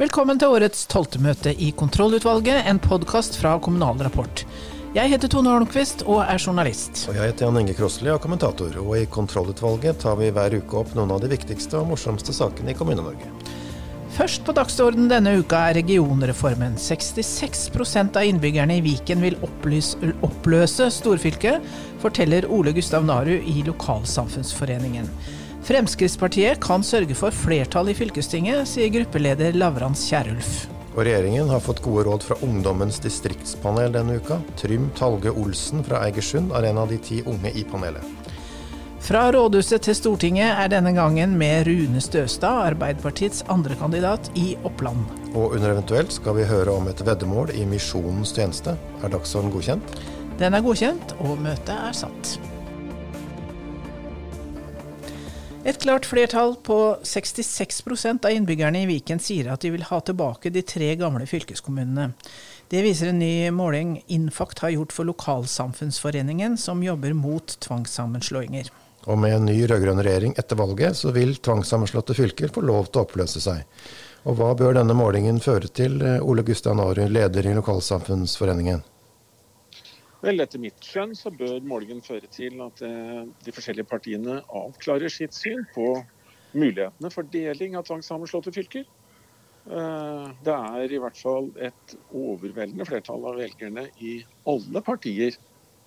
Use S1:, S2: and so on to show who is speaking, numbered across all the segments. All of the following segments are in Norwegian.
S1: Velkommen til årets tolvte i Kontrollutvalget, en podkast fra Kommunal Rapport. Jeg heter Tone Holmquist og er journalist.
S2: Og jeg heter Jan Inge Krossli og kommentator. Og i Kontrollutvalget tar vi hver uke opp noen av de viktigste og morsomste sakene i Kommune-Norge.
S1: Først på dagsordenen denne uka er regionreformen. 66% av innbyggerne i Viken vil oppløse, oppløse storfylket, forteller Ole Gustav Naru i Lokalsamfunnsforeningen. Fremskrittspartiet kan sørge for flertall i fylkestinget, sier gruppeleder Lavrans Kierulf.
S2: Og regjeringen har fått gode råd fra Ungdommens distriktspanel denne uka. Trym Talge Olsen fra Eigersund er en av de ti unge i panelet.
S1: Fra rådhuset til Stortinget er denne gangen med Rune Støstad, Arbeiderpartiets andrekandidat i Oppland.
S2: Og under eventuelt skal vi høre om et veddemål i Misjonens tjeneste. Er dagsorden godkjent?
S1: Den er godkjent, og møtet er satt. Et klart flertall på 66% av innbyggerne i Viken sier at de vil ha tilbake de tre gamle fylkeskommunene. Det viser en ny måling Infakt har gjort for Lokalsamfunnsforeningen, som jobber mot tvangssammenslåinger.
S2: Og med en ny rød-grønn regjering etter valget, så vil tvangssammenslåtte fylker få lov til å oppløse seg. Og hva bør denne målingen føre til, Ole Gustian Aarud, leder i Lokalsamfunnsforeningen?
S3: Vel, Etter mitt skjønn så bør målingen føre til at eh, de forskjellige partiene avklarer sitt syn på mulighetene for deling av tvangssammenslåtte fylker. Eh, det er i hvert fall et overveldende flertall av velgerne i alle partier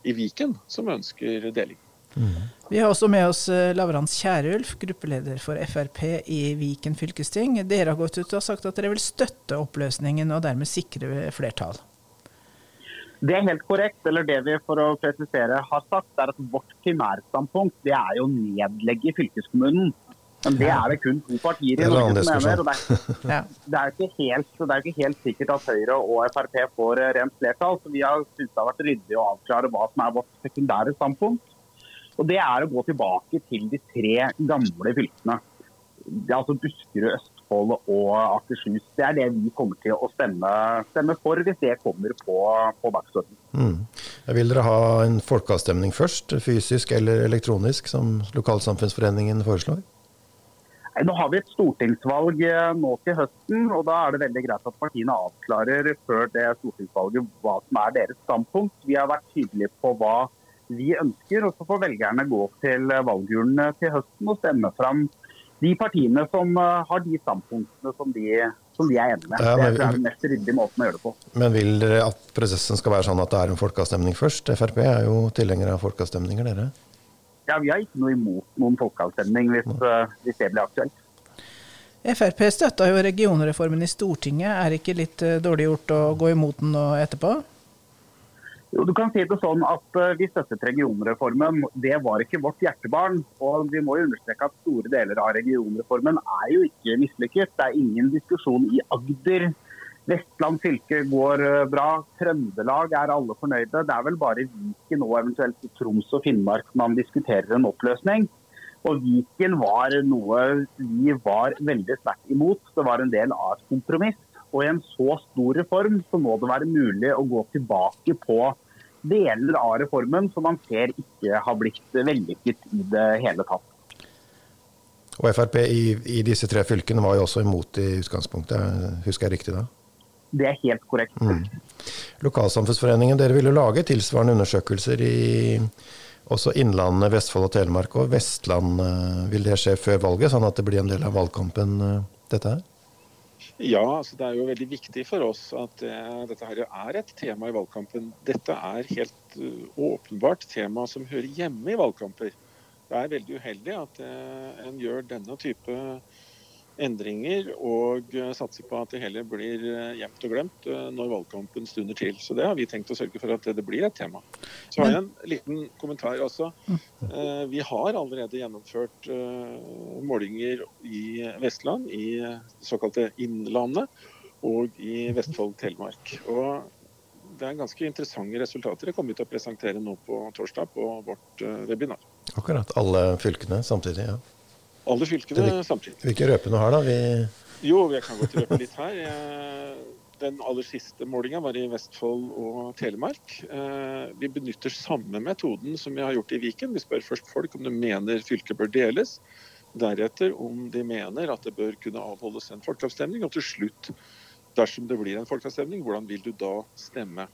S3: i Viken som ønsker deling.
S1: Mm. Vi har også med oss eh, Lavrans Kierulf, gruppeleder for Frp i Viken fylkesting. Dere har gått ut og sagt at dere vil støtte oppløsningen og dermed sikre flertall.
S4: Det er helt korrekt. eller Det vi for å presisere har sagt, er at vårt primærstandpunkt det er jo å nedlegge fylkeskommunen. Men det er det kun to partier i Norge som mener. og det er, det, er ikke helt, det er ikke helt sikkert at Høyre og Frp får rent flertall. så Vi har syntes det har vært ryddig å avklare hva som er vårt sekundære standpunkt. Og Det er å gå tilbake til de tre gamle fylkene. Det er altså Buskerud, Øst, Østfold og Akershus. Det er det vi kommer til å stemme, stemme for hvis det kommer på, på dagsordenen. Mm.
S2: Vil dere ha en folkeavstemning først, fysisk eller elektronisk, som Lokalsamfunnsforeningen foreslår?
S4: Nei, nå har vi et stortingsvalg eh, nå til høsten, og da er det veldig greit at partiene avklarer før det stortingsvalget hva som er deres standpunkt. Vi har vært tydelige på hva vi ønsker, og så får velgerne gå til valgurnene til høsten og stemme fram de partiene som eh, har de standpunktene som de, som de er enige med. Ja, men, det er den mest ryddige måten å gjøre det på.
S2: Men vil dere at prosessen skal være sånn at det er en folkeavstemning først? Frp er jo tilhengere av folkeavstemninger, dere?
S4: Ja, Vi har ikke noe imot noen folkeavstemning hvis, uh, hvis det blir aktuelt.
S1: Frp støtta jo regionreformen i Stortinget. Er det ikke litt uh, dårlig gjort å gå imot den nå etterpå?
S4: Jo, du kan si det sånn at uh, Vi støttet regionreformen. Det var ikke vårt hjertebarn. og Vi må jo understreke at store deler av regionreformen er jo ikke mislykket. Det er ingen diskusjon i Agder. Vestland fylke går uh, bra. Trøndelag er alle fornøyde. Det er vel bare Viken og eventuelt Troms og Finnmark man diskuterer en oppløsning. Og Viken var noe vi var veldig sterkt imot. Det var en del av et kompromiss. Og i en så stor reform så må det være mulig å gå tilbake på deler av reformen som man ser ikke har blitt vellykket i det hele tatt.
S2: Og Frp i, i, disse tre fylkene var jo også imot i utgangspunktet, husker jeg riktig da?
S4: Det er helt korrekt. Mm.
S2: Lokalsamfunnsforeningen, dere ville lage tilsvarende undersøkelser i også Innlandet, Vestfold og Telemark og Vestland. Vil det skje før valget, sånn at det blir en del av valgkampen, dette her?
S3: Ja, altså det er jo veldig viktig for oss at uh, dette her er et tema i valgkampen. Dette er helt uh, åpenbart tema som hører hjemme i valgkamper. Det er veldig uheldig at uh, en gjør denne type endringer og eh, satser på at det hele blir eh, gjemt og glemt eh, når valgkampen stunder til. Så det har vi tenkt å sørge for at det blir et tema. Så har jeg en liten kommentar også. Vi har allerede gjennomført målinger i Vestland, i det såkalte Innlandet og i Vestfold Telemark. Og det er ganske interessante resultater. Det kommer vi til å presentere nå på torsdag på vårt webinar.
S2: Akkurat. Alle fylkene samtidig, ja
S3: alle fylkene vil, samtidig.
S2: Vil ikke røpe noe her, da? Vi...
S3: Jo, jeg kan godt røpe litt her. Den aller siste målinga var i Vestfold og Telemark. Eh, vi benytter samme metoden som vi har gjort i Viken. Vi spør først folk om de mener fylket bør deles. deretter om de mener at det bør kunne avholdes en folkeavstemning, og til slutt, dersom det blir en folkeavstemning, hvordan vil du da stemme?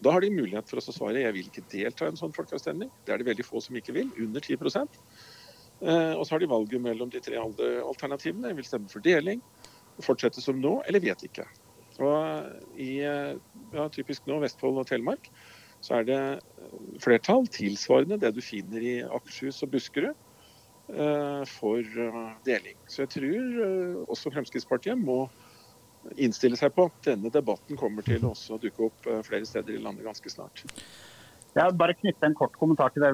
S3: Da har de mulighet for å svare jeg vil ikke delta i en sånn folkeavstemning. Det er det veldig få som ikke vil, under 10 eh, Og så har de valget mellom de tre alternativene. Vil stemme for deling, fortsette som nå, eller vet ikke. Og I ja, typisk nå Vestfold og Telemark så er det flertall tilsvarende det du finner i Akershus og Buskerud Eh, for eh, deling. Så jeg tror eh, også Fremskrittspartiet må innstille seg på at denne debatten kommer til å dukke opp flere steder i landet ganske snart.
S4: Jeg vil bare knytte en kort kommentar til det.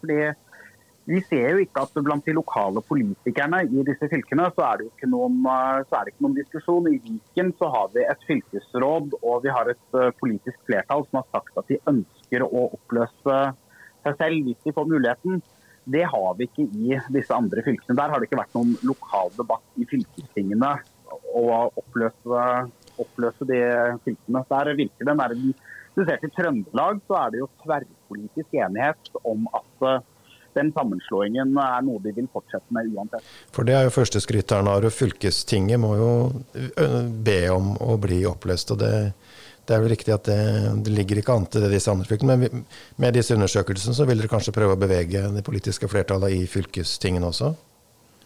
S4: fordi Vi ser jo ikke at blant de lokale politikerne i disse fylkene så er det jo ikke noen, det ikke noen diskusjon. I Viken så har vi et fylkesråd og vi har et politisk flertall som har sagt at de ønsker å oppløse seg selv hvis de får muligheten. Det har vi ikke i disse andre fylkene. Der har det ikke vært noen lokal debatt i fylkestingene å oppløse, oppløse de fylkene. Der virker det du ser til Trøndelag, så er det jo tverrpolitisk enighet om at eh, den sammenslåingen er noe de vil fortsette med uansett.
S2: For det er jo første skritt her, Naro. Fylkestinget må jo be om å bli oppløst. og det det er vel riktig at det, det ligger ikke an til det andre fylkene. Men vi, med disse undersøkelsene så vil dere kanskje prøve å bevege det politiske flertallet i fylkestingene også?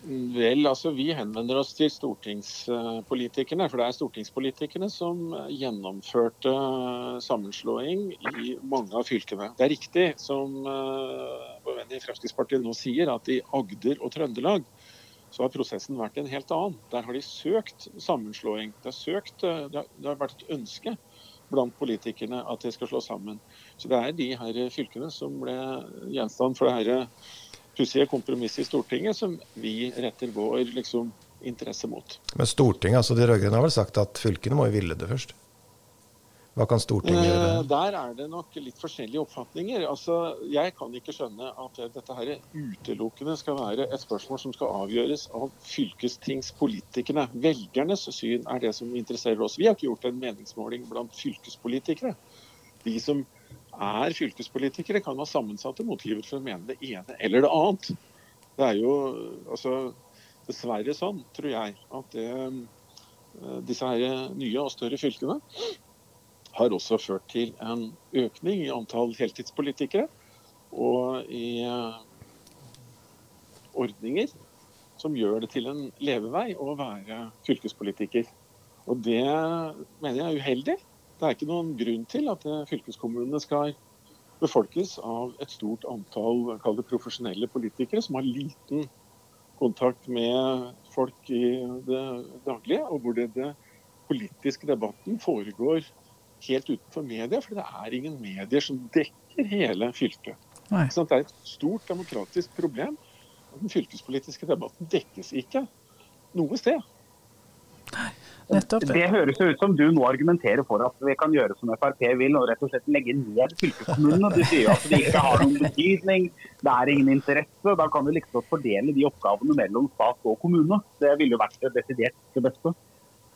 S3: Vel, altså Vi henvender oss til stortingspolitikerne. For det er stortingspolitikerne som gjennomførte sammenslåing i mange av fylkene. Det er riktig som uh, vår venn i Fremskrittspartiet nå sier, at i Agder og Trøndelag så har prosessen vært en helt annen. Der har de søkt sammenslåing. Det søkt, eh, det har, vært et ønske blant politikerne at de skal slå sammen. Så det er de her fylkene som ble gjenstand for det her pussige kompromiss i Stortinget som vi retter vår liksom, interesse mot.
S2: Men Stortinget, altså de rød-grønne har vel sagt at fylkene må jo ville det først? Hva kan Stortinget gjøre?
S3: Eh, der er det nok litt forskjellige oppfatninger. Altså, jeg kan ikke skjønne at dette her utelukkende skal være et spørsmål som skal avgjøres av fylkestingspolitikerne. Velgernes syn er det som interesserer oss. Vi har ikke gjort en meningsmåling blant fylkespolitikere. De som er fylkespolitikere, kan ha sammensatte motiver for å mene det ene eller det annet. Det er jo altså, dessverre sånn, tror jeg, at det, eh, disse her nye og større fylkene har også ført til en økning i antall heltidspolitikere og i eh, ordninger som gjør det til en levevei å være fylkespolitiker. Og Det mener jeg er uheldig. Det er ikke noen grunn til at fylkeskommunene skal befolkes av et stort antall profesjonelle politikere som har liten kontakt med folk i det daglige, og hvor det, det politiske debatten foregår helt utenfor media, for det er ingen medier som dekker hele fylket. Så det er et stort demokratisk problem. Den fylkespolitiske debatten dekkes ikke noe sted.
S1: Nei, nettopp.
S4: Det høres ut som du nå argumenterer for at vi kan gjøre som Frp vil og rett og slett legge ned fylkeskommunene. Du sier at det ikke har noen betydning, det er ingen interesse. Da kan vi liksom fordele de oppgavene mellom stat og kommune. Det ville jo vært det desidert det beste.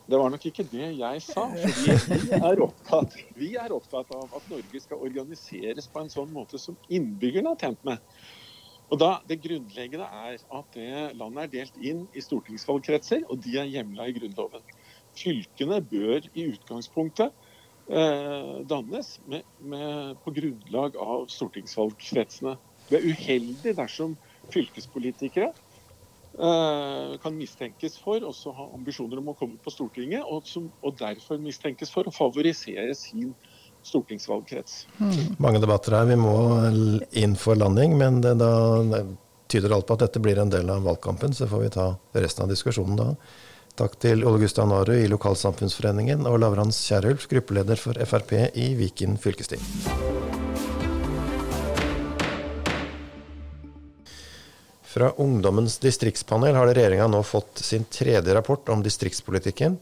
S3: Det var nok ikke det jeg sa. fordi vi er, opptatt, vi er opptatt av at Norge skal organiseres på en sånn måte som innbyggerne er tjent med. Og da, Det grunnleggende er at det landet er delt inn i stortingsvalgkretser, og de er hjemla i Grunnloven. Fylkene bør i utgangspunktet eh, dannes med, med, på grunnlag av stortingsvalgkretsene. Det er uheldig dersom fylkespolitikere Eh, kan mistenkes for også ha ambisjoner om å komme på Stortinget, og, som, og derfor mistenkes for å favorisere sin stortingsvalgkrets.
S2: Mm. Mange debatter her. Vi må inn for landing, men det, da tyder alt på at dette blir en del av valgkampen. Så får vi ta resten av diskusjonen da. Takk til Ole Gustav Naru i Lokalsamfunnsforeningen og Lavrans Kierulf, gruppeleder for Frp i Viken fylkesting. Fra Ungdommens distriktspanel har regjeringa nå fått sin tredje rapport om distriktspolitikken.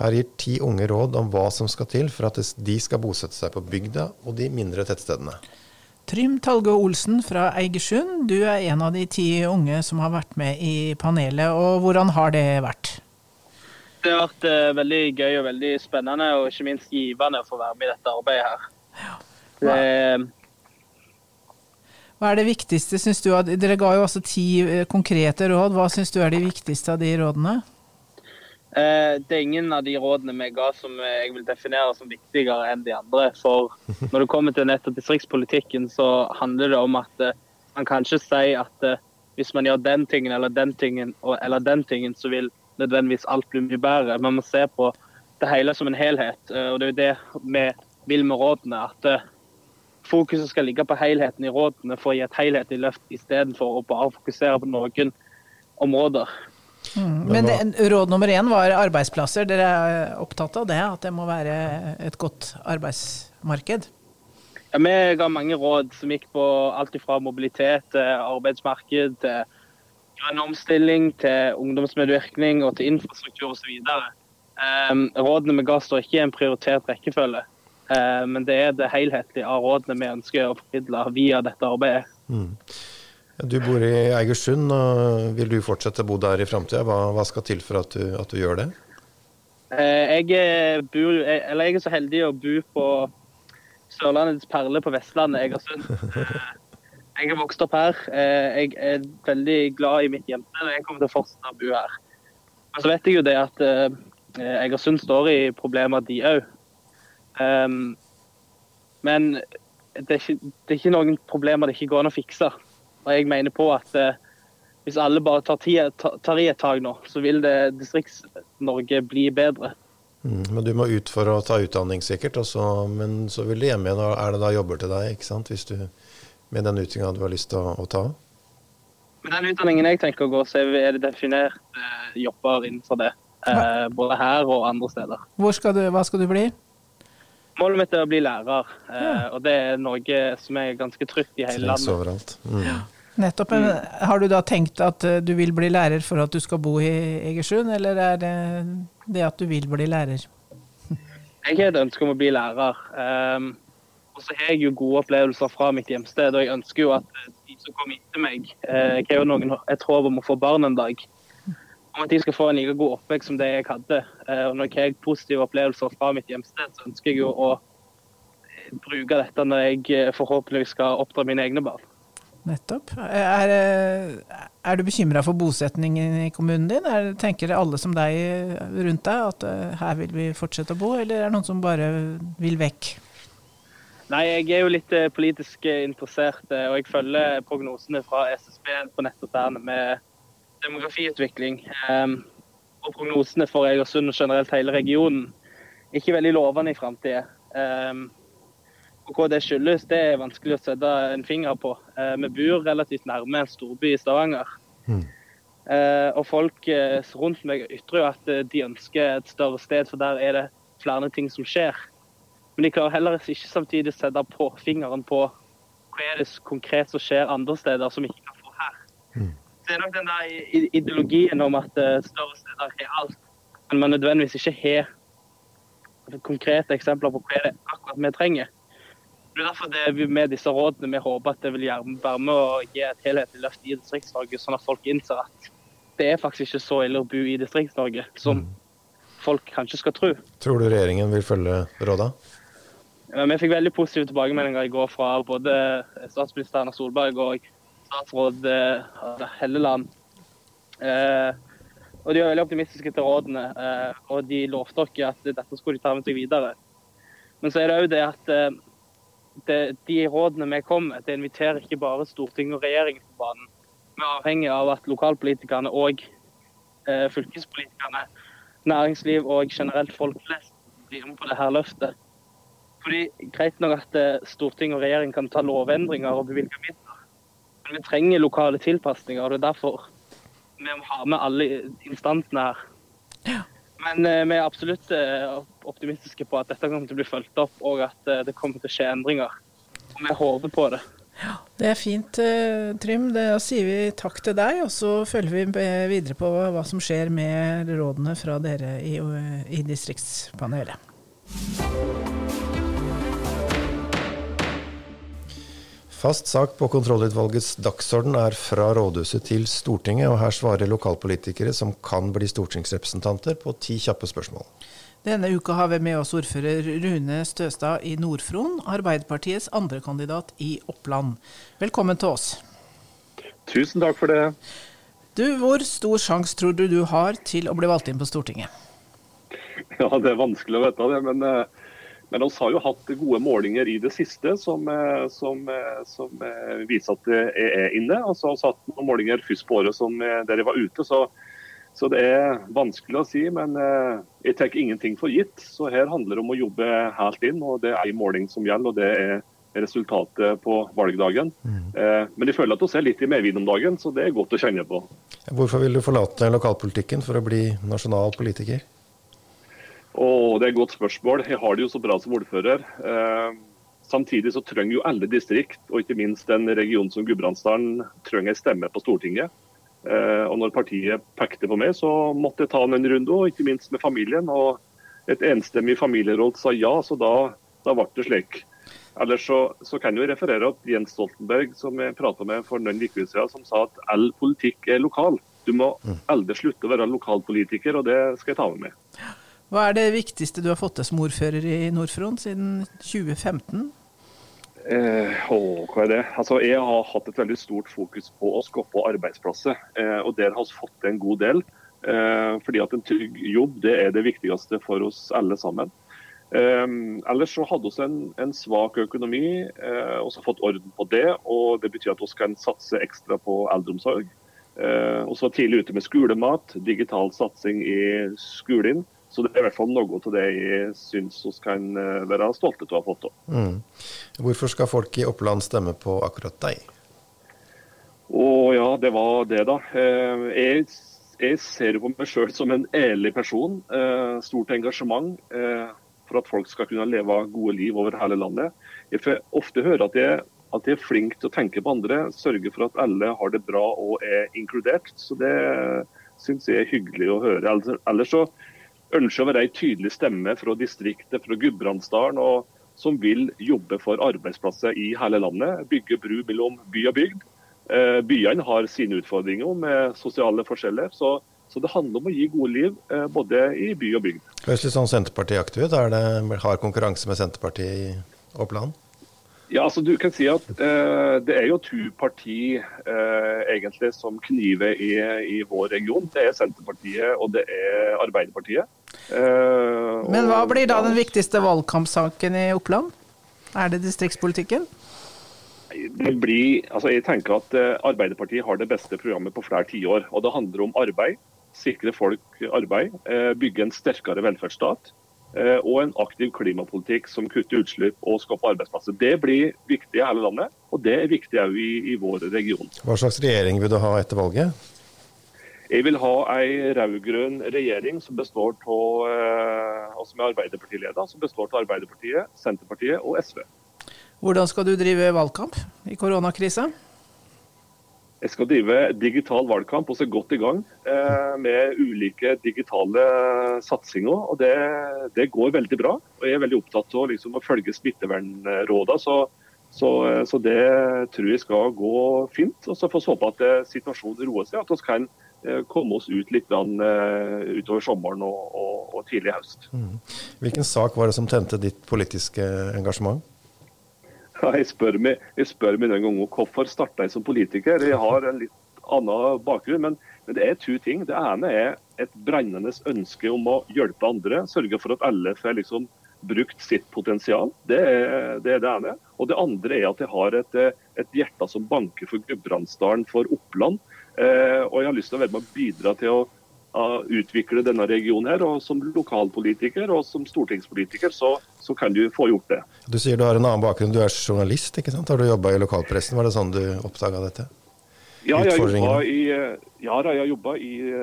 S2: Her gir ti unge råd om hva som skal til for at de skal bosette seg på bygda og de mindre tettstedene.
S1: Trym Talge Olsen fra Eigersund, du er en av de ti unge som har vært med i panelet. og Hvordan har det vært?
S5: Det har vært uh, veldig gøy og veldig spennende, og ikke minst givende å få være med i dette arbeidet her. Ja. Det,
S1: Hva er det viktigste, syns du? Dere ga jo også ti eh, konkrete råd. Hva syns du er de viktigste av de rådene?
S5: Eh, det er ingen av de rådene vi ga som jeg vil definere som viktigere enn de andre. For når det kommer til nettopp distriktspolitikken, så handler det om at eh, man kan ikke si at hvis man gjør den tingen eller den tingen eller den tingen, så vil nødvendigvis alt blir mye bedre. Man må se på det hele som en helhet. Og det er jo det vi vil med rådene. At fokuset skal ligge på helheten i rådene for å gi et helhetlig løft, istedenfor å bare fokusere på noen områder.
S1: Mm. Men det, råd nummer én var arbeidsplasser. Dere er opptatt av det? At det må være et godt arbeidsmarked?
S5: Ja, Vi ga mange råd som gikk på alt fra mobilitet til arbeidsmarked, til grønn omstilling, til ungdomsmedvirkning og til infrastruktur osv. Um, rådene vi ga står ikke i en prioritert rekkefølge. uh, men det er det helhetlige av rådene vi ønsker å formidle via dette arbeidet. Mm.
S2: Du bor i Eigersund. og Vil du fortsette å bo der i framtida? Hva, hva, skal til for at du, at du gjør det?
S5: Eh, jeg, bor, jeg, jeg, er så heldig å bo på Sørlandets perle på Vestlandet, Egersund. Jeg er vokst opp her. Eh, jeg er veldig glad i mitt hjemsted og jeg kommer til å fortsette å bo her. Men så vet jeg jo det at Egersund står i problemer, de òg. Um, men det er, ikke, det er, ikke, noen problemer det ikke går an å fikse. Og jeg mener på at uh, hvis alle bare tar, i et tak nå, så vil det Distrikts-Norge bli bedre.
S2: Mm, men du må ut for å ta utdanning sikkert, også, men så vil du hjem igjen. Er det da jobber til deg, ikke sant? Hvis du, med den utdanninga du har lyst til å, å, ta?
S5: Med den utdanningen jeg tenker å gå, så er det definert eh, jobber innenfor det. Eh, både her og andre steder.
S1: Skal du, hva skal du bli?
S5: Målet mitt er å bli lærer, eh, ja. og det er noe som er ganske trygt i hele landet.
S2: overalt. Mm. Ja.
S1: Nettopp. Men har du da tenkt at eh, du vil bli lærer for at du skal bo i Egersund, eller er det det at du vil bli lærer?
S5: Jeg har et ønske om å bli lærer. Um, og så har jeg jo gode opplevelser fra mitt hjemsted, og jeg ønsker jo at de som kommer etter meg Jeg har jo noen, et håp om å få barn en dag om at de skal få en like god oppvekst som det jeg hadde. Eh, og når jeg har positive opplevelser fra mitt hjemsted, så ønsker jeg jo å bruke dette når jeg eh, forhåpentligvis skal oppdra mine egne barn.
S1: Nettopp. Er, eh, er du bekymra for bosetningen i kommunen din? Er, tenker alle som deg rundt deg at her vil vi fortsette å bo, eller er det noen som bare vil vekk?
S5: Nei, jeg er jo litt politisk interessert, og jeg følger prognosene fra SSB på nettopp der med demografiutvikling um, og prognosene for Egersund og generelt hele regionen er ikke veldig lovende i framtida. Um, og hva det skyldes, det er vanskelig å sette en finger på. Uh, vi bor relativt nærme en storby i Stavanger. Mm. Og folk rundt meg ytrer jo at de ønsker et større sted, for der er det flere ting som skjer. Men de klarer heller ikke samtidig å sette på fingeren på hva er det konkret som skjer andre steder som vi ikke kan få her. Mm det er nok den der ideologien om at eh, større steder har alt, men man nødvendigvis ikke har konkrete eksempler på hva det er akkurat vi trenger. Det er derfor det er med disse rådene vi håper at det vil være med å gi et helhetlig løft i Distrikts-Norge, sånn at folk innser at det er faktisk ikke så ille å bo i Distrikts-Norge som mm. folk kanskje skal tro.
S2: Tror du regjeringen vil følge råda?
S5: Vi fikk veldig positive tilbakemeldinger i går fra både statsminister Erna Solberg og statsråd eh, Helleland. Eh, og De var veldig optimistiske til rådene, eh, og de lovte dere at dette skulle de ta med seg videre. Men så er det òg det at det, de rådene vi kom med, det inviterer ikke bare Stortinget og regjeringen på banen. Vi er avhengig av at lokalpolitikerne og eh, fylkespolitikerne, næringsliv og generelt folk flest blir med på dette løftet. Fordi Greit nok at Stortinget og regjeringen kan ta lovendringer og bevilge midler men vi trenger lokale tilpasninger, og det er derfor vi må ha med alle instansene her. Ja. Men eh, vi er absolutt eh, optimistiske på at dette kommer til å bli fulgt opp, og at eh, det kommer til å skje endringer. Og vi håper på det.
S1: Ja, Det er fint, eh, Trym. Da sier vi takk til deg, og så følger vi videre på hva som skjer med rådene fra dere i, i distriktspanelet.
S2: Fast sak på kontrollutvalgets dagsorden er fra rådhuset til Stortinget, og her svarer lokalpolitikere som kan bli stortingsrepresentanter, på ti kjappe spørsmål.
S1: Denne uka har vi med oss ordfører Rune Støstad i Nord-Fron, Arbeiderpartiets andrekandidat i Oppland. Velkommen til oss.
S6: Tusen takk for det.
S1: Du, Hvor stor sjanse tror du du har til å bli valgt inn på Stortinget?
S6: Ja, Det er vanskelig å vite det. Men, eh, men vi har jo hatt gode målinger i det siste som, eh, som, eh, som viser at det er inne. Og så har hatt noen målinger først på året som, der jeg var ute. så så det er vanskelig å si, men eh, jeg tar ingenting for gitt. Så her handler det om å jobbe helt inn, og det er en måling som gjelder. og det er resultatet på valgdagen. Mm. Eh, men jeg føler at vi er litt i medvind om dagen, så det er godt å kjenne på.
S2: Hvorfor vil du forlate lokalpolitikken for å bli nasjonal politiker?
S6: Åh, det er et godt spørsmål. Jeg har det jo så bra som ordfører. Eh, samtidig så trenger jo alle distrikt, og ikke minst en region som Gudbrandsdalen, trenger en stemme på Stortinget. Eh, og når partiet pekte på meg, så måtte jeg ta en runde, og ikke minst med familien. Og et enstemmig familieråd sa ja, så da, da ble det slik. Ellers så, så kan jeg referere opp Jens Stoltenberg, som jeg prata med for noen uker siden, som sa at all politikk er lokal. Du må mm. aldri slutte å være lokalpolitiker, og det skal jeg ta med meg.
S1: Hva er det viktigste du har fått til som ordfører i Nord-Fron siden 2015?
S6: Eh, å, hva er det? Altså, jeg har hatt et veldig stort fokus på å skape arbeidsplasser. Eh, og Der har vi fått en god del. Eh, fordi at En trygg jobb det er det viktigste for oss alle sammen. Eh, ellers så hadde vi en, en svak økonomi, eh, og så fått orden på det. og Det betyr at vi kan satse ekstra på eldreomsorg. Eh, og så tidlig ute med skolemat, digital satsing i skolen. Så det er i hvert fall noe av det jeg syns vi kan eh, være stolte av å ha fått til.
S2: Mm. Hvorfor skal folk i Oppland stemme på akkurat deg?
S6: Å ja, det var det, da. Eh, jeg, jeg ser på meg sjøl som en ærlig person. Eh, stort engasjement for at folk skal kunne leve gode liv over hele landet. Jeg får ofte høre at jeg, at jeg er flink til å tenke på andre, sørge for at alle har det bra og er inkludert. Så det syns jeg er hyggelig å høre. Ellers så ønsker å være en tydelig stemme fra distriktet, fra Gudbrandsdalen, og som vil jobbe for arbeidsplasser i hele landet. Bygge bru mellom by og bygd. Eh, byene har sine utfordringer med sosiale forskjeller. Så, så, det handler om å gi gode liv eh, både i by og bygd.
S2: Høres litt sånn Senterpartiaktig ut. Er det hard konkurranse med Senterpartiet i Oppland?
S6: Ja, altså du kan si at eh, Det er jo to parti eh, egentlig som kniver i, i, vår region. Det er Senterpartiet og det er Arbeiderpartiet.
S1: Eh, Men hva blir da den viktigste valgkampsaken i Oppland? Er det distriktspolitikken?
S6: Det blir, altså jeg tenker at eh, Arbeiderpartiet har det beste programmet på flere tiår. Og det handler om arbeid. Sikre folk arbeid. Eh, bygge en sterkere velferdsstat. Eh, og en aktiv klimapolitikk som kutter utslipp og skaper arbeidsplasser. Det blir viktig i hele landet, og det er viktig òg i, i vår region.
S2: Hva slags regjering vil du ha etter valget?
S6: Jeg vil ha ei rød-grønn regjering som består av eh, som er Arbeiderpartileder, som består av Arbeiderpartiet, Senterpartiet og SV.
S1: Hvordan skal du drive valgkamp i koronakrisa?
S6: Jeg skal drive digital valgkamp og se godt i gang eh, med ulike digitale satsinger. og det, det, går veldig bra. og Jeg er veldig opptatt av liksom, å følge smittevernrådene. Så, så, så, det tror jeg skal gå fint. og Så får vi håpe at eh, situasjonen roer seg, at vi kan komme oss ut litt eh, utover sommeren og, og, og tidlig høst. Mm.
S2: Hvilken sak var det som tente ditt politiske engasjement?
S6: Jeg spør meg, jeg spør meg den gangen hvorfor starta jeg som politiker. Jeg har en litt annen bakgrunn, men, men, det er to ting. Det ene er et brennende ønske om å hjelpe andre. Sørge for at alle får liksom brukt sitt potensial. Det er, det det ene. Og det andre er at jeg har et, et hjerte som banker for Gudbrandsdalen, for Oppland. Eh, og jeg har lyst til å være med å bidra til å utvikle denne regionen her. Og som lokalpolitiker og som stortingspolitiker så, så, kan du få gjort det.
S2: Du sier du har en annen bakgrunn, du er journalist, ikke sant? Har du jobba i lokalpressen? Var det sånn du oppdaga dette?
S6: Ja, jeg har i, ja, jeg jobba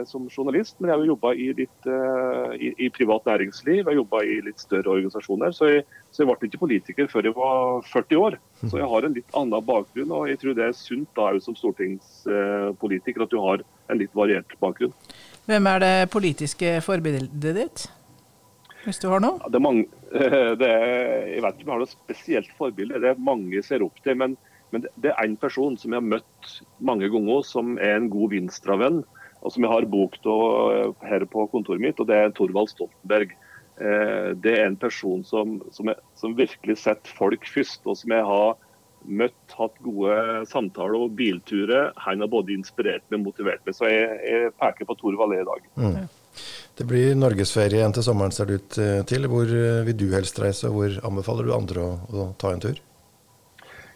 S6: som journalist, men jeg har jobba i, uh, i, i, privat næringsliv. Jeg har jobba i litt større organisasjoner. Så jeg, så jeg, ble ikke politiker før jeg var 40 år. Så jeg har en litt annen bakgrunn, og jeg tror det er sunt da som stortingspolitiker at du har en litt variert bakgrunn.
S1: Hvem er det politiske forbildet ditt? Hvis du har noe?
S6: Ja, det er mange, det er, jeg vet ikke om jeg har noe spesielt forbilde. Det er mange jeg ser opp til. Men, men det er én person som jeg har møtt mange ganger, som er en god Vinstra-venn. Og som jeg har bok av her på kontoret mitt, og det er Torvald Stoltenberg. Eh, det er en person som, som, er, som, virkelig setter folk først, og som jeg har møtt, hatt gode samtaler og bilturer. Han har både inspirert meg og motivert meg, så jeg, jeg peker på Torvald i dag. Mm.
S2: Det blir norgesferie igjen til sommeren, ser det ut til. Hvor vil du helst reise, og hvor anbefaler du andre å, å ta en tur?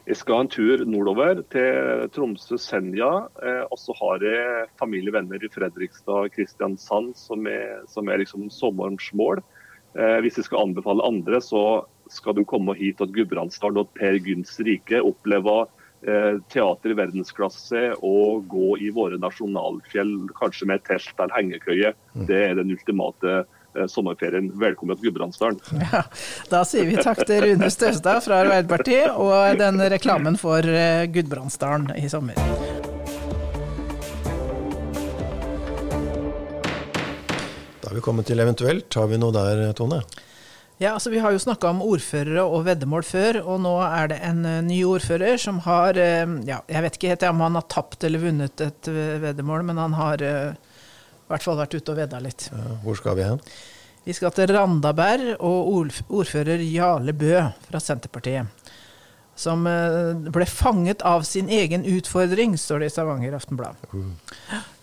S6: Jeg skal en tur nordover til Tromsø-Senja. Eh, og så har jeg familie og venner i Fredrikstad og Kristiansand som er, som er liksom sommerens mål. Eh, hvis jeg skal anbefale andre, så skal du komme hit til Gudbrandsdalen og Per Gynts rike. Oppleve eh, teater i verdensklasse og gå i våre nasjonalfjell, kanskje med telt eller hengekøye. Mm. Det er den ultimate sommerferien. Velkommen til Gudbrandsdalen.
S1: Ja, da sier vi takk til Rune Støstad fra Arbeiderpartiet og den reklamen for eh, Gudbrandsdalen i sommer.
S2: Da har vi kommet til eventuelt. Har vi noe der, Tone?
S1: Ja, altså Vi har jo snakka om ordførere og veddemål før, og nå er det en uh, ny ordfører som har ja, Jeg vet ikke helt om han har tapt eller vunnet et veddemål, men han har i hvert fall vært ute og vedda litt.
S2: Ja, hvor skal vi hen?
S1: Vi skal til Randaberg og ordfører Jarle Bø fra Senterpartiet. Som eh, ble fanget av sin egen utfordring, står det i Stavanger Aftenblad. Uh.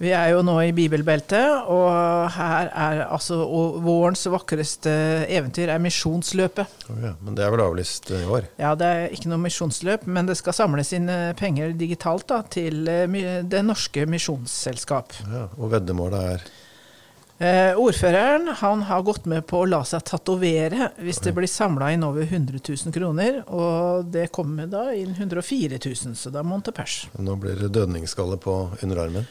S1: Vi er jo nå i bibelbeltet, og her er altså vårens vakreste eventyr er misjonsløpet.
S2: Oh ja, men det er vel avlyst i år?
S1: Ja, det er ikke noe misjonsløp, men det skal samles inn eh, penger digitalt da, til eh, Det norske misjonsselskap.
S2: Ja, og veddemålet er?
S1: Eh, ordføreren han har gått med på å la seg tatovere hvis det blir samla inn over 100 000 kroner. Og det kommer da inn 104 000, så da må han til pers.
S2: Nå blir det dødningsskalle på underarmen?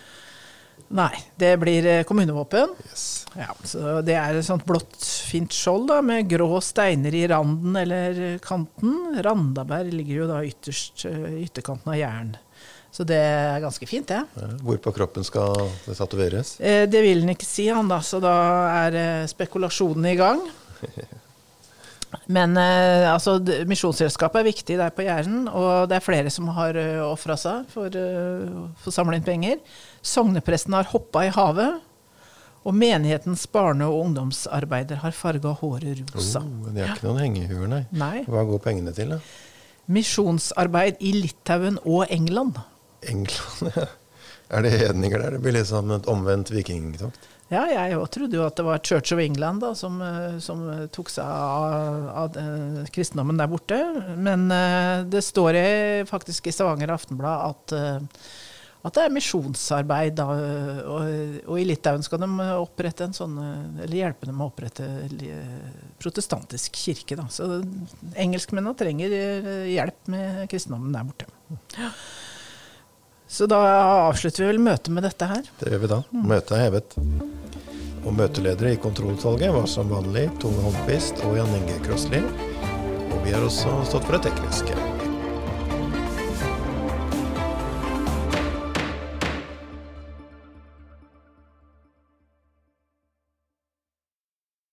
S1: Nei, det blir eh, kommunevåpen.
S2: Yes.
S1: Ja, så det er et sånt blått, fint skjold da, med grå steiner i randen eller kanten. Randaberg ligger jo da ytterst, i ytterkanten av jern. Så det er ganske fint, det.
S2: Ja. Hvor på kroppen skal det tatoveres?
S1: Eh, det vil han ikke si, han da. Så da er eh, spekulasjonen i gang. Men eh, altså, Misjonsselskapet er viktig der på Jæren, og det er flere som har uh, ofra seg for uh, å samle inn penger. Sognepresten har hoppa i havet. Og menighetens barne- og ungdomsarbeider har farga håret rosa.
S2: Oh, det er ikke noen hengehuer, nei.
S1: nei.
S2: Hva går pengene til, da?
S1: Misjonsarbeid i Litauen og England.
S2: England. Er det hedninger der? Det blir liksom et omvendt vikingtokt?
S1: Ja, jeg òg trodde jo at det var Church of England da, som, eh, som tok seg av, av, eh, kristendommen der borte. Men uh, det står i, faktisk i Stavanger Aftenblad at, at det er misjonsarbeid. Da, og, og, i Litauen skal de opprette en sånn, eller hjelpe dem å opprette protestantisk kirke. Da. Så engelskmennene trenger hjelp med kristendommen der borte. Ja. Så da avslutter vi vel møtet med dette her.
S2: Det gjør vi da. Møtet er hevet. Og møteledere i kontrollutvalget var som vanlig Tone Holmquist og Jan Inge Krosli. Og vi har også stått for det tekniske.